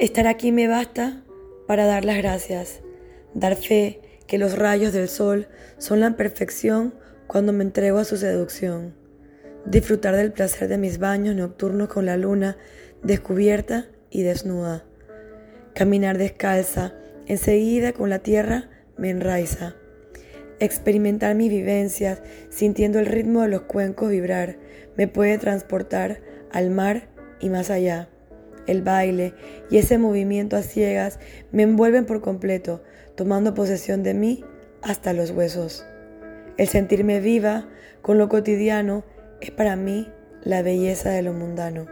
Estar aquí me basta para dar las gracias, dar fe que los rayos del sol son la perfección cuando me entrego a su seducción, disfrutar del placer de mis baños nocturnos con la luna descubierta y desnuda, caminar descalza, enseguida con la tierra me enraiza, experimentar mis vivencias sintiendo el ritmo de los cuencos vibrar, me puede transportar al mar y más allá. El baile y ese movimiento a ciegas me envuelven por completo, tomando posesión de mí hasta los huesos. El sentirme viva con lo cotidiano es para mí la belleza de lo mundano.